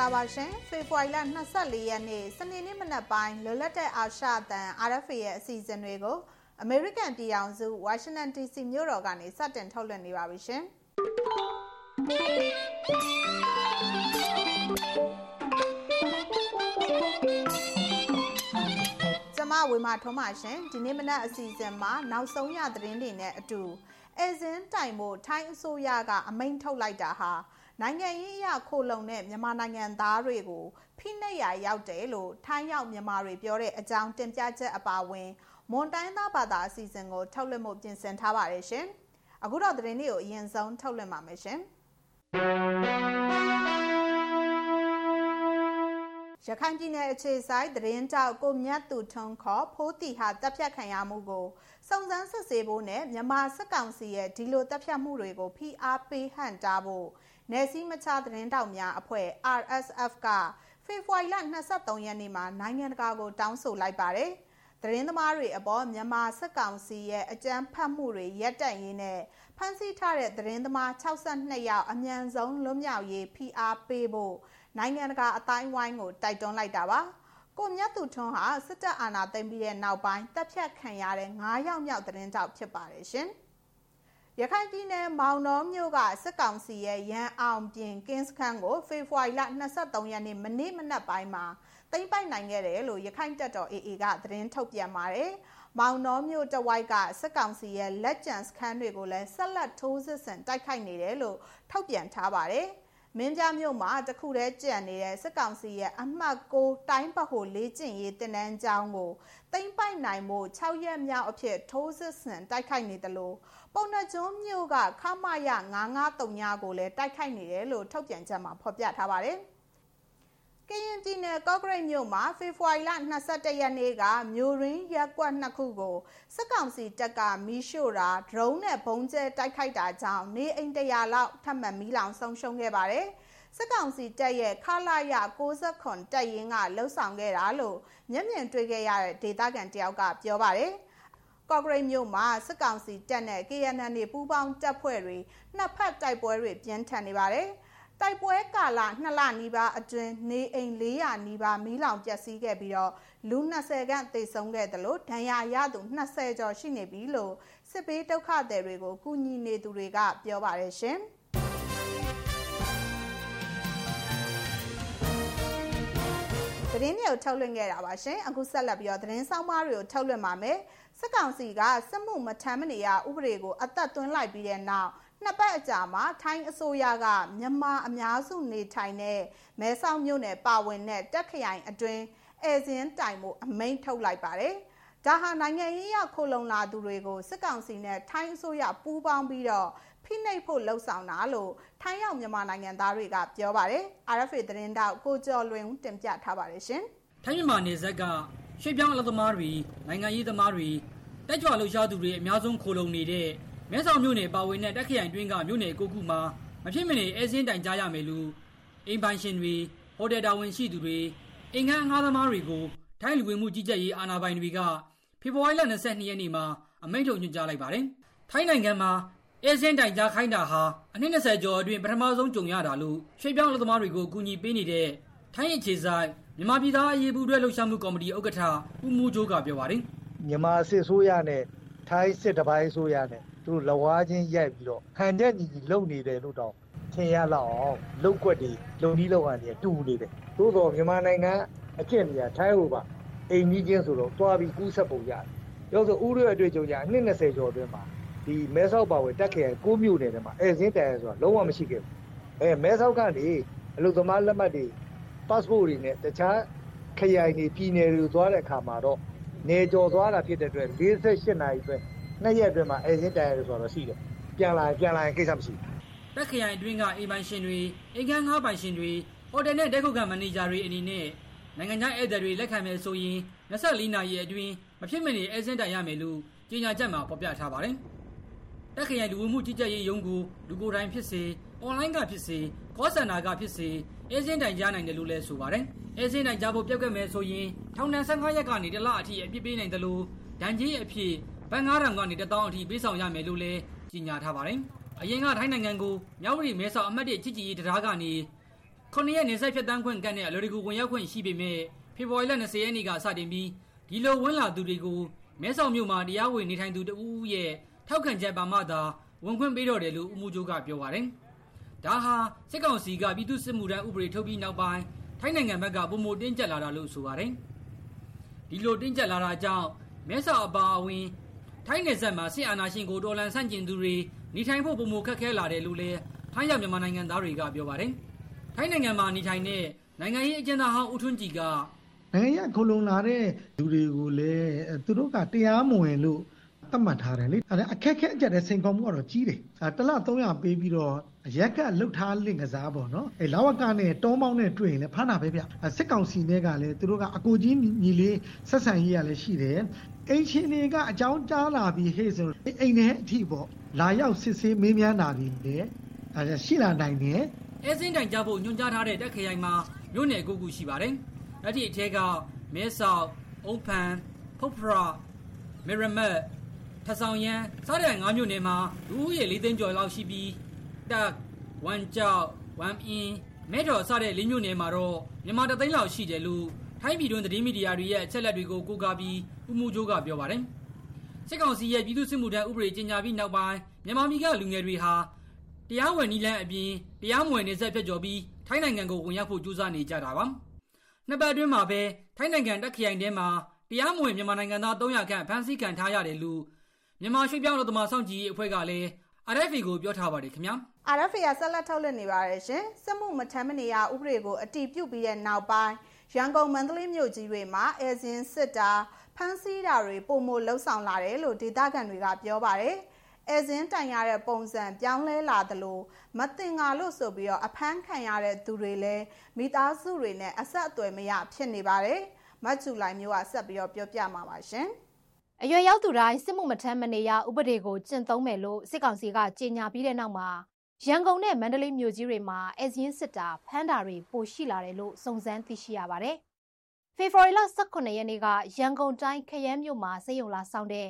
္ဂလာပါရှင်ဖေဖော်ဝါရီလ24ရက်နေ့စနေနေ့မနက်ပိုင်းလွတ်လပ်တဲ့အာရှအသံ RFA ရဲ့အစီအစဉ်တွေကိုအမေရိကန်ပြည်ထောင်စုဝါရှင်တန် DC မြို့တော်ကနေစတင်ထုတ်လွှင့်နေပါပြီရှင်ကျမဝေမာထုံးပါရှင်ဒီနေ့မနက်အစီအစဉ်မှာနောက်ဆုံးရသတင်းတွေနဲ့အတူအဲဇင်းတိုင်မို့ထိုင်းအစိုးရကအမိန့်ထုတ်လိုက်တာဟာ နိုင်ငံရေးအရခိုလုံတဲ့မြန်မာနိုင်ငံသားတွေကိုဖိနှိပ်ရာရောက်တယ်လို့ထိုင်းရောက်မြန်မာတွေပြောတဲ့အကြောင်းတင်ပြချက်အပါအဝင်မွန်တိုင်းသားဘာသာအစီအစဉ်ကိုထုတ်လွှင့်မှုပြင်ဆင်ထားပါတယ်ရှင်။အခုတော့သတင်းတွေကိုအရင်ဆုံးထုတ်လွှင့်ပါမယ်ရှင်။ရခိုင်ပြည်နယ်အခြေဆိုင်သတင်းတောက်ကိုမြတ်သူထုံးခေါ်ဖိုးတီဟာတပ်ဖြတ်ခံရမှုကိုစုံစမ်းစစ်ဆေးဖို့နဲ့မြန်မာစစ်ကောင်စီရဲ့ဒီလိုတပ်ဖြတ်မှုတွေကိုဖိအားပေးဟန့်တားဖို့ နယ်စည်းမခြားသတင်းတောက်များအဖွဲ့ RSF ကဖေဖော်ဝါရီလ23ရက်နေ့မှာနိုင်ငံတကာကိုတောင်းဆိုလိုက်ပါတယ်။သတင်းသမားတွေအပေါ်မြန်မာစစ်ကောင်စီရဲ့အကြမ်းဖက်မှုတွေရပ်တန့်ရေးနဲ့ဖမ်းဆီးထားတဲ့သတင်းသမား62ယောက်အမြန်ဆုံးလွတ်မြောက်ရေးဖိအားပေးဖို့နိုင်ငံတကာအတိုင်းဝိုင်းကိုတိုက်တွန်းလိုက်တာပါ။ကိုမြတ်သူထွန်းဟာစစ်တပ်အာဏာသိမ်းပြီးတဲ့နောက်ပိုင်းတပ်ဖြတ်ခံရတဲ့9ယောက်မြောက်သတင်းတောက်ဖြစ်ပါတယ်ရှင်။ ရခိုင်ပြည်နယ်မောင်နှောမြို့ကစစ်ကောင်စီရဲ့ရန်အောင်ပြင်ကင်းစခန်းကိုဖေဖော်ဝါရီလ23ရက်နေ့မနေ့မနက်ပိုင်းမှာသိမ်းပိုက်နိုင်ခဲ့တယ်လို့ရခိုင်တပ်တော် AA ကသတင်းထုတ်ပြန်ပါတယ်။မောင်နှောမြို့တဝိုက်ကစစ်ကောင်စီရဲ့လက်ကျန်စခန်းတွေကိုလည်းဆက်လက်ထိုးစစ်ဆင်တိုက်ခိုက်နေတယ်လို့ထုတ်ပြန်ထားပါတယ်။ မင်းပြမြို့မှာတခုတည်းကြံနေတဲ့စစ်ကောင်စီရဲ့အမှတ်6တိုင်းပဟိုလေးကျင်ရေးတင်နန်းကျောင်းကိုတိမ့်ပိုက်နိုင်မှု6ရက်မြောက်အဖြစ်ထိုးစစ်ဆင်တိုက်ခိုက်နေတယ်လို့ပုံနှကျွန်းမြို့ကခမရ993ကိုလည်းတိုက်ခိုက်နေတယ်လို့ထုတ်ပြန်ချက်မှာဖော်ပြထားပါတယ်။ ကရင်ပြည်နယ်ကော့ဂရိတ်မြို့မှာဖေဖော်ဝါရီလ22ရက်နေ့ကမြို့ရင်းရက်ကွက်နှစ်ခုကိုစစ်ကောင်စီတပ်ကမီးရှို့တာဒရုန်းနဲ့ဘုံကျဲတိုက်ခိုက်တာကြောင့်နေအိမ်တရာလောက်ထပ်မံမီးလောင်ဆုံးရှုံးခဲ့ပါတယ်။စစ်ကောင်စီတပ်ရဲ့ခလာရ69တပ်ရင်းကလှုပ်ဆောင်ခဲ့တာလို့မျက်မြင်တွေ့ခဲ့ရတဲ့ဒေသခံတယောက်ကပြောပါတယ်။ကော့ဂရိတ်မြို့မှာစစ်ကောင်စီတပ်နဲ့ KNN ပူးပေါင်းတပ်ဖွဲ့တွေနှစ်ဖက်တိုက်ပွဲတွေပြင်းထန်နေပါတယ်။ တိုက်ပွဲကာလ2လနီးပါးအတွင်းနေအိမ်400နီးပါးမီးလောင်ပျက်စီးခဲ့ပြီးတော့လူ20ခန့်သေဆုံးခဲ့တယ်လို့ဒဏ်ရာရသူ20ကျော်ရှိနေပြီလို့စစ်ပေးဒုက္ခသည်တွေကိုကူညီနေသူတွေကပြောပါတယ်ရှင်သတင်းတွေကိုထုတ်လွှင့်ခဲ့တာပါရှင်အခုဆက်လက်ပြီးတော့သတင်းဆောင်မတွေကိုထုတ်လွှင့်ပါမယ်စစ်ကောင်စီကစစ်မှုမထမ်းမနေရဥပဒေကိုအသက်သွင်းလိုက်ပြီးတဲ့နောက် နှစ်ပတ်အကြာမှာထိုင်းအစိုးရကမြန်မာအများစုနေထိုင်တဲ့မဲဆောက်မြို့နယ်ပါဝင်တဲ့တက်ခရိုင်အတွင်းအဲဇင်းတိုင်မှုအမိန့်ထုတ်လိုက်ပါတယ်။ဒါဟာနိုင်ငံရေးရခိုလုံလာသူတွေကိုစစ်ကောင်စီနဲ့ထိုင်းအစိုးရပူးပေါင်းပြီးတော့ဖိနှိပ်ဖို့လှုံ့ဆော်တာလို့ထိုင်းရောက်မြန်မာနိုင်ငံသားတွေကပြောပါတယ်။ RFA သတင်းတောက်ကိုကျော်လွင်ဦးတင်ပြထားပါတယ်ရှင်။ထိုင်းမြန်မာနေဆက်ကရွှေပြောင်းအလုပ်သမားတွေနိုင်ငံရေးသမားတွေတက်ကြွလှုပ်ရှားသူတွေအများဆုံးခိုလုံနေတဲ့ မဲဆောက်မြို့နယ်ပါဝင်တဲ့တက်ခရိုင်တွင်းကမြို့နယ်ကိုခုမှာမဖြစ်မနေအဲစင်းတိုင်ကြားရမယ်လို့အိမ်ပိုင်ရှင်တွေဟိုတယ်တာဝန်ရှိသူတွေအိမ်ငန်းငါးသမားတွေကိုထိုင်းလူဝင်မှုကြီးကြပ်ရေးအာဏာပိုင်တွေကဖေဖော်ဝါရီလ22ရက်နေ့မှာအမိန့်ထုတ်ညွှန်ကြားလိုက်ပါတယ်။ထိုင်းနိုင်ငံမှာအဲစင်းတိုင်ကြားခိုင်းတာဟာအနည်း20ကျော်အတွင်းပထမဆုံးကြုံရတာလို့ရွှေပြောင်းလူသမားတွေကိုအကူအညီပေးနေတဲ့ထိုင်းအခြေဆိုင်မြန်မာပြည်သားအရေးပူးတွဲလှုပ်ရှားမှုကော်မတီဥက္ကဋ္ဌဦးမူဂျိုးကပြောပါတယ်။မြန်မာစစ်ဆိုးရနဲ့ထိုင်းစစ်တပိုင်းဆိုးရနဲ့ သူတို့လဝါချင်းရိုက်ပြီးတော့ဟန်တဲ့ညီညီလုံနေတယ်လို့တော့ထင်ရလောက်အောင်လုံကွက်တွေလုံနီးလောက်ကနေတူနေတယ်သို့တော့မြန်မာနိုင်ငံအကျင့်တွေကထိုင်းဟိုပါအိမ်ကြီးချင်းဆိုတော့တွားပြီးကူးဆက်ပုံရတယ်ပြောဆိုဥရအတွေ့အကြုံညာနှစ်20ကျော်အတွင်းမှာဒီမဲဆောက်ပါဝယ်တက်ခဲကိုမြို့နယ်ထဲမှာအဲစင်းတိုင်ဆိုတာလုံးဝမရှိခဲ့ဘူးအဲမဲဆောက်ကနေအလုပ်သမားလက်မှတ်တွေ passport တွေနဲ့တခြားခရိုင်တွေပြည်နယ်တွေသွားတဲ့အခါမှာတော့နေကြော်သွားတာဖြစ်တဲ့အတွက်48နာရီအတွင်း နှစ်ရက်အတွင်းမှာအဲစင်းတိုင်ရတယ်ဆိုတော့ရှိတယ်ပြန်လာပြန်လာရင်ကိစ္စမရှိဘူးတက်ခရိုင်အတွင်းကအိမ်ပိုင်ရှင်တွေအိမ်ခန်းငါးပိုင်ရှင်တွေဟိုတယ်နဲ့တက်ခုခံမန်နေဂျာတွေအနေနဲ့နိုင်ငံခြားဧည့်သည်တွေလက်ခံမယ်ဆိုရင်24နာရီအတွင်းမဖြစ်မနေအဲစင်းတိုင်ရမယ်လို့ကြေညာချက်မှာဖော်ပြထားပါတယ်တက်ခရိုင်လူဝင်မှုကြီးကြပ်ရေးရုံးကိုလူကိုယ်တိုင်ဖြစ်စေအွန်လိုင်းကဖြစ်စေကောစင်တာကဖြစ်စေအဲစင်းတိုင်ကြားနိုင်တယ်လို့လည်းဆိုပါတယ်အဲစင်းတိုင်ကြားဖို့ပြက်ကတ်မယ်ဆိုရင်ထောင်ဒဏ်15ရက်ကနေတလအထိအပြစ်ပေးနိုင်တယ်လို့ဒဏ်ကြီးအဖြစ် ဘတ်9000ကနေ1000အထိပေးဆောင်ရမယ်လို့လည်းကြေညာထားပါတယ်။အရင်ကထိုင်းနိုင်ငံကိုမြောက်ဝတီမဲဆောက်အမှတ်၁ချစ်ကြည်ရေးတရားကနေခုနှစ်ရက်နေဆက်ဖြတ်တန်းခွင့်ကန့်တဲ့အလွယ်တကူဝင်ရောက်ခွင့်ရှိပေမဲ့ဖေဖော်ဝါရီလ20ရက်နေ့ကစတင်ပြီးဒီလိုဝင်လာသူတွေကိုမဲဆောက်မြို့မှာတရားဝင်နေထိုင်သူတဦးရဲ့ထောက်ခံချက်ပါမှသာဝင်ခွင့်ပေးတော့တယ်လို့ဦးမှုချိုးကပြောပါတယ်။ဒါဟာစစ်ကောင်စီကပြည်သူ့စစ်မှုထမ်းဥပဒေထုတ်ပြီးနောက်ပိုင်းထိုင်းနိုင်ငံဘက်ကပုံမတင်းကျပ်လာတာလို့ဆိုပါတယ်။ဒီလိုတင်းကျပ်လာတာကြောင့်မဲဆောက်အပါအဝင် ထိုင်းနယ်စပ်မှာစစ်အာဏာရှင်ကိုတော်လှန်ဆန့်ကျင်သူတွေနေထိုင်ဖို့ပုံမခက်ခဲလာတယ်လို့လည်းထိုင်းရောက်မြန်မာနိုင်ငံသားတွေကပြောပါတယ်။ထိုင်းနိုင်ငံမှာနေထိုင်တဲ့နိုင်ငံရေးအကျဉ်းသားဟောင်းဦးထွန်းကြည်ကနိုင်ငံရခုံလုံလာတဲ့လူတွေကိုလည်းသူတို့ကတရားမဝင်လို့ သတ်မှတ်ထားတယ်လေအဲအခက်ခဲအကြတဲ့စိန်ခေါ်မှုကတော့ကြီးတယ်အဲတလ300ပေးပြီးတော့ရက်ကလှုပ်ထားလင့်ကစားပေါ့နော်အဲလာဝကနဲ့တောမောင်းနဲ့တွေ့ရင်လည်းဖမ်းတာပဲဗျစစ်ကောင်စီနဲ့ကလည်းသူတို့ကအကိုကြီးညီလေးဆက်ဆံရေးရလည်းရှိတယ်အိမ်ရှင်တွေကအကြောင်းကြားလာပြီးဟေ့ဆိုအိမ်ထဲအထိပေါ့လာရောက်စစ်ဆေးမေးမြန်းတာတွေလည်းအဲရှိလာနိုင်တယ်အဲစင်းတိုင်ကြဖို့ညွှန်ကြားထားတဲ့တက်ခရိုင်မှာမြို့နယ်ကိုကူရှိပါတယ်အဲ့ဒီအထက်ကမဲဆောက်အုံဖန်ဖုတ်ဖရာမီရမတ်ထ ဆောင်ရန်စားတဲ့ငါးမြို့နယ်မှာလူဦးရေ၄သိန်းကျော်လောက်ရှိပြီးတက်ဝမ်ကြောက်ဝမ်အင်းမဲတော်စတဲ့လေးမြို့နယ်မှာတော့မြန်မာတသိန်းလောက်ရှိတယ်လို့ထိုင်းပြည်တွင်းသတင်းမီဒီယာတွေရဲ့အချက်အလက်တွေကိုကိုးကားပြီးဦးမှုချိုးကပြောပါတယ်စစ်ကောင်စီရဲ့ပြည်သူ့စစ်မှုထမ်းဥပဒေကြေညာပြီးနောက်ပိုင်းမြန်မာပြည်ကလူငယ်တွေဟာတရားဝင်နည်းလမ်းအပြင်တရားမဝင်နေဆက်ဖြစ်ကြော်ပြီးထိုင်းနိုင်ငံကိုဝင်ရောက်ဖို့ကြိုးစားနေကြတာပါနှစ်ပတ်အတွင်းမှာပဲထိုင်းနိုင်ငံတက်ခရိုင်ထဲမှာတရားမဝင်မြန်မာနိုင်ငံသား300ခန့်ဖမ်းဆီးခံထားရတယ်လို့ မြန်မာရွှေပြောင်းလူသမားစောင့်ကြည့်ရေးအဖွဲ့ကလည်း RFA ကိုပြောထားပါတယ်ခင်ဗျာ RFA ကဆက်လက်ထုတ်လွှင့်နေပါတယ်ရှင်စစ်မှုမထမ်းမနေရဥပဒေကိုအတီးပြုတ်ပြီးတဲ့နောက်ပိုင်းရန်ကုန်မန္တလေးမြို့ကြီးတွေမှာအဲဇင်စစ်တာဖမ်းဆီးတာတွေပုံမလှုပ်ဆောင်လာတယ်လို့ဒေသခံတွေကပြောပါတယ်အဲဇင်းတိုင်ရတဲ့ပုံစံပြောင်းလဲလာသလိုမတင်ငါလို့ဆိုပြီးတော့အဖမ်းခံရတဲ့သူတွေလည်းမိသားစုတွေနဲ့အဆက်အသွယ်မရဖြစ်နေပါတယ်။မတ်ချူလိုက်မျိုးကဆက်ပြီးတော့ပြောပြမှာပါရှင်။ အရွယ်ရောက်သူတိုင်းစစ်မှုမထမ်းမနေရဥပဒေကိုကျင့်သုံးမယ်လို့စစ်ကောင်စီကကြေညာပြီးတဲ့နောက်မှာရန်ကုန်နဲ့မန္တလေးမြို့ကြီးတွေမှာအစင်းစစ်တာဖမ်းတာတွေပိုရှိလာတယ်လို့စုံစမ်းသိရှိရပါတယ်။ဖေဖော်ဝါရီလ18ရက်နေ့ကရန်ကုန်တိုင်းခရမ်းမြို့မှာစေယုံလာဆောင်တဲ့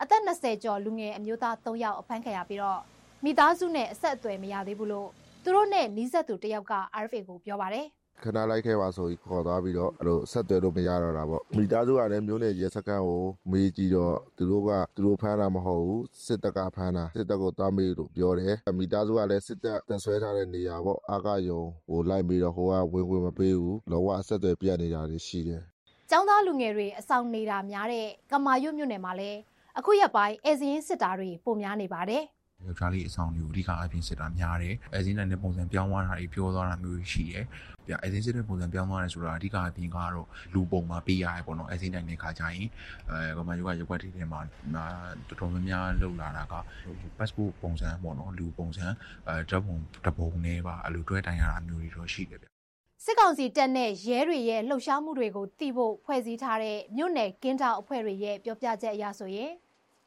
အသက်20ကျော်လူငယ်အမျိုးသား3ယောက်အဖမ်းခံရပြီးတော့မိသားစုနဲ့အဆက်အသွယ်မရသေးဘူးလို့သူတို့နဲ့နီးစပ်သူတယောက်က RFA ကိုပြောပါတယ် ခဏလိုက်ခဲ့ပါဆိုပြီးခေါ်သွားပြီးတော့အဲ့လိုဆက်သွယ်လို့မရတော့တာပေါ့မိသားစုကလည်းမျိုးနယ်ရဲစခန်းကိုမေးကြည့်တော့သူတို့ကသူတို့ဖမ်းတာမဟုတ်ဘူးစစ်တပ်ကဖမ်းတာစစ်တပ်ကိုသွားမေးလို့ပြောတယ်မိသားစုကလည်းစစ်တပ်တဆွဲထားတဲ့နေရာပေါ့အာကယုံဟိုလိုက်ပြီးတော့ဟိုကဝင်ဝင်မပေးဘူးလောကအဆက်အသွယ်ပြတ်နေတာတွေရှိတယ်ကျောင်းသားလူငယ်တွေအဆောင်နေတာများတဲ့ကမာရွတ်မြို့နယ်မှာလည်းအခုရက်ပိုင်းအဲဇင်းစစ်တာတွေပုံများနေပါတယ် ယောက်ျားလေးအဆောင်တွေကိုအဓိကအပြင်စစ်တာများတယ်အဲဇင်းနိုင်တဲ့ပုံစံပြောင်းသွားတာတွေပြောသွားတာမျိုးရှိတယ်ပြအဲဇင်းစစ်တဲ့ပုံစံပြောင်းသွားတယ်ဆိုတာအဓိကအပြင်ကတော့လူပုံမှာပေးရတယ်ပေါ့နော်အဲဇင်းနိုင်တဲ့ခါကျရင်အဲကမ္ဘာရုပ်ကရုပ်ွက်တွေထဲမှာတော်တော်များများလှုပ်လာတာက passport ပုံစံပေါ့နော်လူပုံစံအဲဓာတ်ပုံတပုံနဲ့ပါအလိုတွဲတိုင်ရတာမျိုးတွေတော့ရှိတယ်ဗျစစ်ကောင်စီတပ်နဲ့ရဲတွေရဲ့လှုပ်ရှားမှုတွေကိုသိဖို့ဖွဲ့စည်းထားတဲ့မြို့နယ်ကင်းတောင်အဖွဲ့တွေရဲ့ပြောပြချက်အရဆိုရင်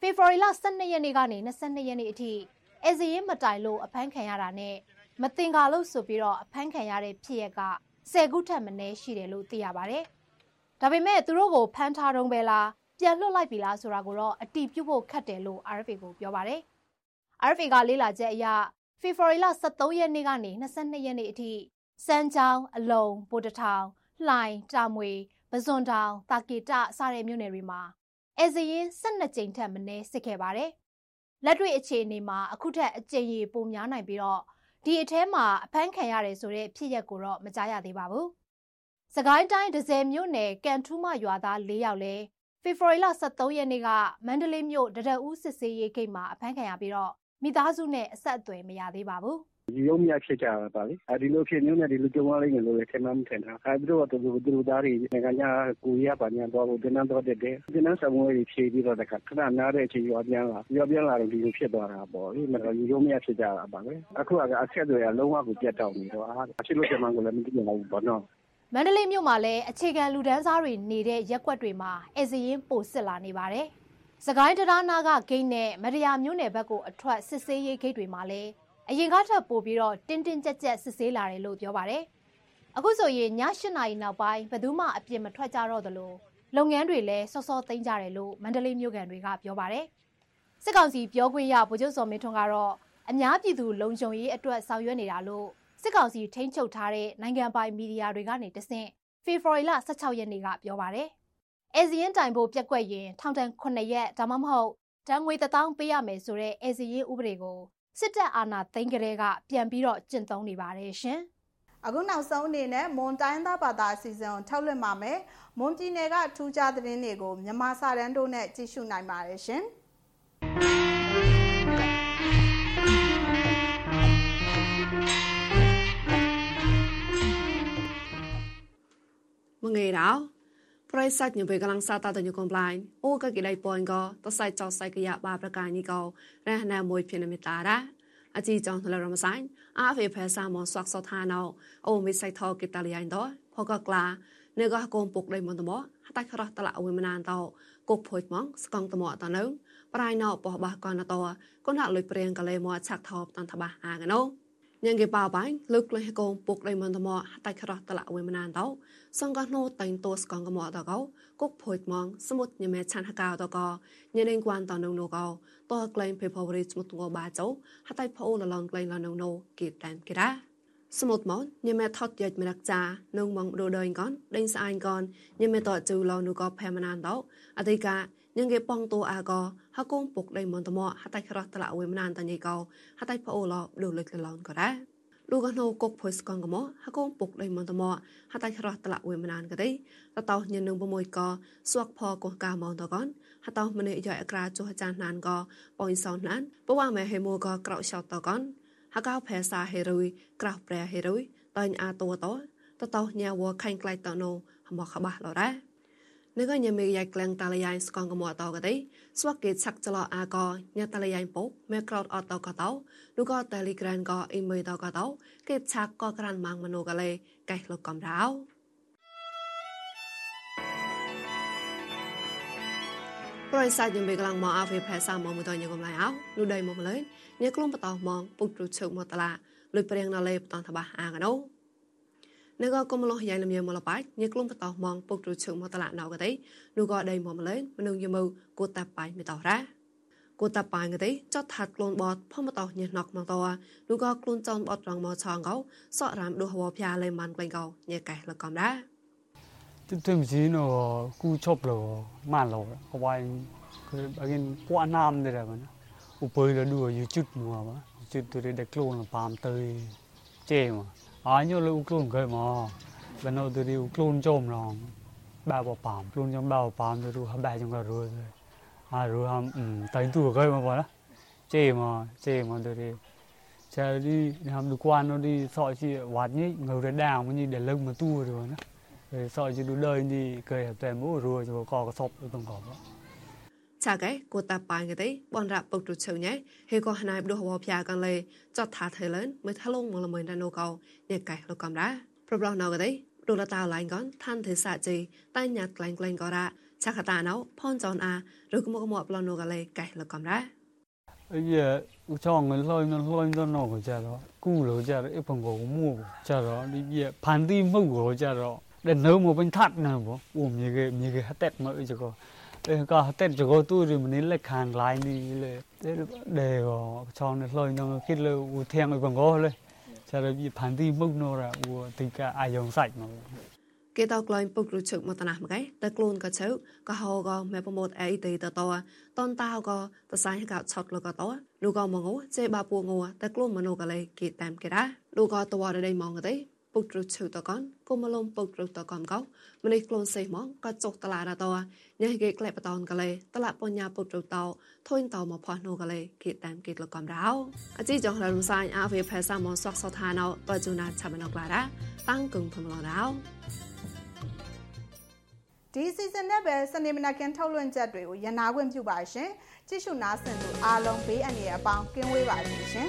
ဖေဖော်ဝါရီလ12ရက်နေ့ကနေ22ရက်နေ့အထိအဲဇရင်မတိုင်လို့အဖမ်းခံရတာနဲ့မတင်ကာလို့ဆိုပြီးတော့အဖမ်းခံရတဲ့ဖြစ်ရက်က10ခုထက်မနည်းရှိတယ်လို့သိရပါတယ်။ဒါပေမဲ့သူတို့ကိုဖမ်းထားတုံးပဲလားပြန်လွှတ်လိုက်ပြီလားဆိုတာကိုတော့အတိပြုဖို့ခက်တယ်လို့ RFA ကိုပြောပါတယ်။ RFA ကလေ့လာချက်အရဖေဖော်ဝါရီလ23ရက်နေ့ကနေ22ရက်နေ့အထိစမ်းချောင်းအလုံပိုတထောင်လှိုင်တာမွေပဇွန်တောင်တာကေတစတဲ့မြို့နယ်တွေမှာ အဲဇရင်12ကြိမ်ထက်မနည်းစစ်ခဲ့ပါတယ်။လက်တွေ့အခြေအနေမှာအခုထက်အကြိမ်ရေပိုများနိုင်ပြီးတော့ဒီအထဲမှာအဖမ်းခံရတယ်ဆိုတဲ့ဖြစ်ရက်ကိုတော့မကြားရသေးပါဘူး။စကိုင်းတိုင်းဒဇယ်မြို့နယ်ကန်ထူးမရွာသား၄ယောက်လဲဖေဖော်ဝါရီလ23ရက်နေ့ကမန္တလေးမြို့ဒဒဦးစစ်စေးရေးဂိတ်မှာအဖမ်းခံရပြီးတော့မိသားစုနဲ့အဆက်အသွယ်မရသေးပါဘူး။ ရုံမြဖြစ်ကြတာပါလေအဲဒီလိုဖြစ်မျိုးနဲ့ဒီလိုကြုံရလိမ့်မယ်လို့လည်း ထင်မှမထင်တာအဲသူတို့ကသူတို့သူတို့သားတွေ နိုင်ငံညာကိုရပါညာတော့ဒီနန်းတော့တဲ့တဲ့ဒီနန်းဆောင်ဝဲကြီးဖြေပြီးတော့တခါခဏနားတဲ့အချိန် ရွာပြန်လာ ရွာပြန်လာတော့ ဒီလိုဖြစ်သွားတာပေါ့လေမတော်ရုံမြဖြစ်ကြတာပါပဲ အခုကအဆက်တွေကလုံးဝကို ပြတ်တောက်နေတော့အဖြစ်လို့ပြန်မှကိုလည်း မသိနိုင်ဘူးပေါ့နော် မန္တလေးမြို့မှာလည်း အခြေခံလူဒန်းစားတွေနေတဲ့ရက်ွက်တွေမှာအဲဇရင်ပိုစစ်လာနေပါတယ်။စကိုင်းတရားနာကဂိတ်နဲ့မရယာမြို့နယ်ဘက်ကိုအထွက် စစ်ဆေးရေးဂိတ်တွေမှာလည်း အရင်ကထပ်ပို့ပြီးတော့တင်းတင်းကြပ်ကြပ်စစ်ဆေးလာတယ်လို့ပြောပါတယ်။အခုဆိုရင်ည၈နာရီနောက်ပိုင်းဘယ်သူမှအပြစ်မထွက်ကြတော့သလိုလုပ်ငန်းတွေလည်းစောစောသိမ်းကြတယ်လို့မန္တလေးမြို့ကန်တွေကပြောပါတယ်။စစ်ကောင်စီပြောခွင့်ရဗိုလ်ချုပ်စောမင်းထွန်းကတော့အများပြည်သူလုံခြုံရေးအတွက်ဆောင်ရွက်နေတာလို့စစစ်ကောင်စီထိန်းချုပ်ထားတဲ့နိုင်ငံပိုင်မီဒီယာတွေကနေတဆင့်ဖေဖော်ဝါရီလ16ရက်နေ့ကပြောပါတယ်။အဲဇီရင်တိုင်ဖို့ပြက်ကွက်ရင်ထောင်ဒဏ်9ရက်ဒါမှမဟုတ်ဒဏ်ငွေ1000ပေးရမယ်ဆိုတဲ့အဲဇီရင်ဥပဒေကို စစ်တပ်အာဏာသိမ်းကြတဲ့ကပြန်ပြီးတော့ကျင့်သုံးနေပါတယ်ရှင်။အခုနောက်ဆုံးအနေနဲ့မွန်တိုင်းသားဘာသာအစီအစဉ်ကိုထုတ်လွှင့်ပါမယ်။မွန်ပြည်နယ်ကထူးခြားသတင်းတွေကိုမြန်မာစာတန်းတို့နဲ့ကြည့်ရှုနိုင်ပါတယ်ရှင်။မငេတော့ ប្រិស័តញបេកលាំងសាតាតញកំប្លាញ់អូកកិដៃពួនកតសៃចោសៃកយ៉ាបាប្រកាញីកោរះណាមួយភិនមិតារ៉ាអជីចងថ្លរមសាញ់អាហ្វេផេសាមសួកសថាណោអូមិសៃថោកិតាលីយ៉ៃដផកក្លានៅកកូនពុកដៃមន្តមហតៃខរះតឡាអវិមណានតោគុកភុយម៉ងស្កងតមតនៅប្រៃណោបោះបះកនតោកូនហាក់លុយព្រៀងកលេមកឆាក់ថោបតនតបះអាកណោ ញ៉ាងគេបោបាញ់លើកលេះកងពុកដៃមិនថ្មតែក្រោះតឡាវិញមិនណានទៅសង្កណូតែងតួស្កងកមតកោគុកភួយម៉ងសមុទ្រញមេឆានហកោតកោញ៉ាងគួនតនងនោះកោតក្លែងភេផវរីសមុទ្រងបាចោហតៃផូលឡងក្លែងឡងនោះគេតានគេរ៉ាសមុទ្រម៉ងញ៉ាងថត់យាច់មិនរកចានងម៉ងដូដើយកនដេញស្អាយកនញ៉ាងតជូឡងនោះកោផែមិនណានទៅអតិកា នឹងគេប៉ងតូអាកោហកងពុកដៃមន្តមោហតៃខ្រោះតឡាអវេមណានតាញីកោហតៃផអូឡោដូលុកឡោនក៏ដែរលោកកណូកុកភុយកងកមោហកងពុកដៃមន្តមោហតៃខ្រោះតឡាអវេមណានកដៃតតោញនឹងប្រមួយកោស្វកផកោកាមន្តកនហតោមនេយ៉ៃអក្រាចុះចានណានកោប៉យសោណានពវមេហេមូកោក្រោឆោតកនហកោភាសាហេរុយក្រោះព្រះហេរុយតាញអាតូតោតតោញាវខែងក្លៃតណូហមកបាសឡរ៉ា នៅកញ្ញាមេយ៉ាក្លាំងតាលយ៉ៃស្កងកមអតកតេស្វកេឆាក់ចលអាកញ៉ាតាលយ៉ៃពុកមេក្រោតអតកតោនោះក៏ Telegram ក៏អ៊ីមេតកតោកេឆាក់ក៏ក្រានម៉ាងមនោកលេកែលុកកំរោប្រៃសាយមេក្លាំងមកអាវេផេសាមកមួយតញកុំឡៃអោនោះដៃមកម្លេញញ៉ាក្លុំបតោមកពុកទ្រុឈើមកតឡាលុយព្រៀងណលេបតនតបាអាកណោ នៅក៏កុំលោះយ៉ាងលមៀមលបាច់ញេក្លុំបតោះម៉ងពុករូជើងមកតឡាណៅក៏ទេនោះក៏ដៃមកម្លែងមនុស្សយមើគូតាបាញ់មិនតោះរ៉ាគូតាបាញ់ក៏ទេចត់ថាត់ខ្លួនបតផមតោះញេណុកមកតោនោះក៏ខ្លួនចន់បតរងមកឆងកោសក់រាមដួសវភាលេម៉ាន់ក្លែងកោញេកែលកំដែរទិទិមជីណូគូឈប់លោម៉ានលោហវ៉ៃគឺអីពួកណាមដែរបងឧបើលដួយជុតនោះបាទជុតទៅរេដក្លូនប៉ាមទៅចេមក à như là uklun cái mà bên đầu từ đi uklun chôm rồi ba bộ phạm luôn trong ba bộ phạm từ du ba trong cái rồi à rồi ham um tay tu cái mà vậy đó chê mà chê mà từ đi chờ đi ham được quan nó đi sọ chi hoạt nhí ngầu ra đào mà như để lưng mà tu rồi đó rồi sọ chi đủ đời đi cười hợp tèm mũ rồi rồi có sọp ở tầng cỏ 자게고따빠게데번라뻑두청냐헤고하나이브도허피아간레쩌타테런메탈롱멀멀다노고예까로감라프로브로나게데រូឡតាឡៃកនឋានទេសាជីតៃញ៉ាត់ក្លែងក្លែងក៏រ៉ាឆាខតាណៅផនចនអាឬក៏មកមកប្លន់នូកលេកែលកំរ៉ាអីយ៉ាឧចងលលយនលយនណូក៏ចារគូលោចារអីបងកោមូចារលីយ៉ាផានទីមុកក៏ចារដែលនៅមកវិញថាត់ណាបងអូមីគេមីគេហតេតមកអីចក để cả tết cho cô tu thì mình lại khàn lại đi lệ để có cho nó lôi nó khi lệ u thiêng ở quảng ngô lệ cho nên bị phản đi mốc nó ra u tình cả ai dòng sạch mà គេតក្លែងពុករជឹកមកតណះមកឯតែខ្លួនក៏ជើក៏ហោក៏មេប្រមត់អីទីតតតនតោក៏តសាញ់ក៏ឆត់លក៏តលោកក៏មកងោចេបាពួងោតែខ្លួនមនុក៏លេគេតាមគេដែរលោកក៏តវ៉ារដីមកទេ ពុកទ្រុឈឺតកនគុំមលំពុកទ្រុតកនកោម្នេះក្លូនសេះមកក៏ចុកតឡារតញ៉ៃគេក្លែបតនកលេតឡាបញ្ញាពុកទ្រុតោធុញតមកផោះនូកលេគេតាមគេលកំរោអជីចងរំសាយអាវេផែសាមសក់សថាណោបជូណាឆាបណកឡារ៉ាតាំងគឹងផមឡរោဒီစီဇန်နဲ့ပဲစနေမနက်ခင်းထုတ်လွှင့်ချက်တွေကိုရန်နာခွင့်ပြုပါရှင်ကြည့်ရှုနားဆင်သူအားလုံးဘေးအန္တရာယ်အပေါင်းကင်းဝေးပါစေရှင်